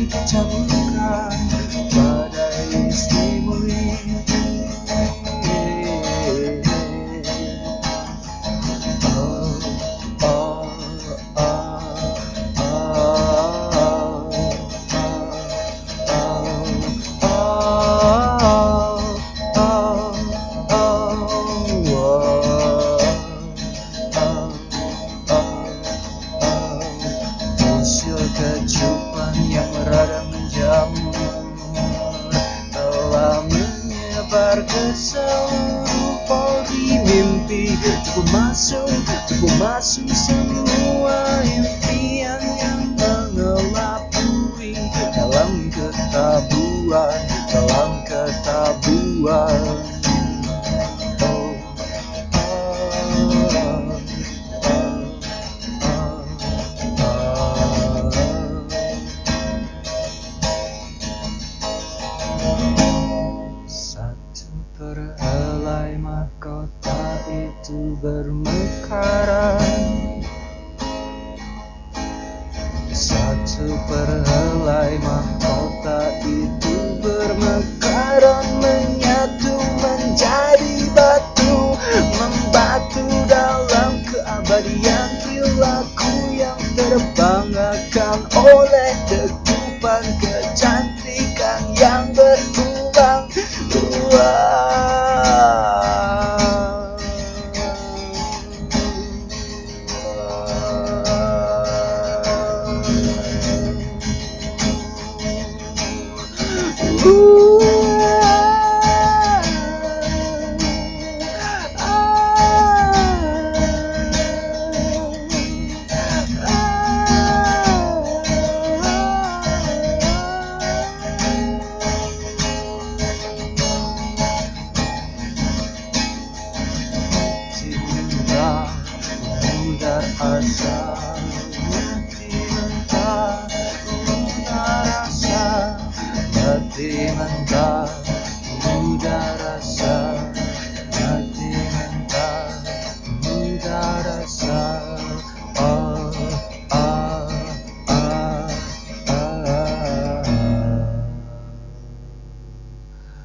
Baik tak bukan menyebar ke seluruh mimpi. Cukup masuk, cukup masuk semua impian yang mengelabui Dalam ketabuhan, dalam ketabuhan Oh, ah, itu bermekaran. Satu perhelai mahkota itu bermekaran Menyatu menjadi batu Membatu dalam keabadian Perilaku yang terbanggakan oleh degupan kecantikan masih mentah udara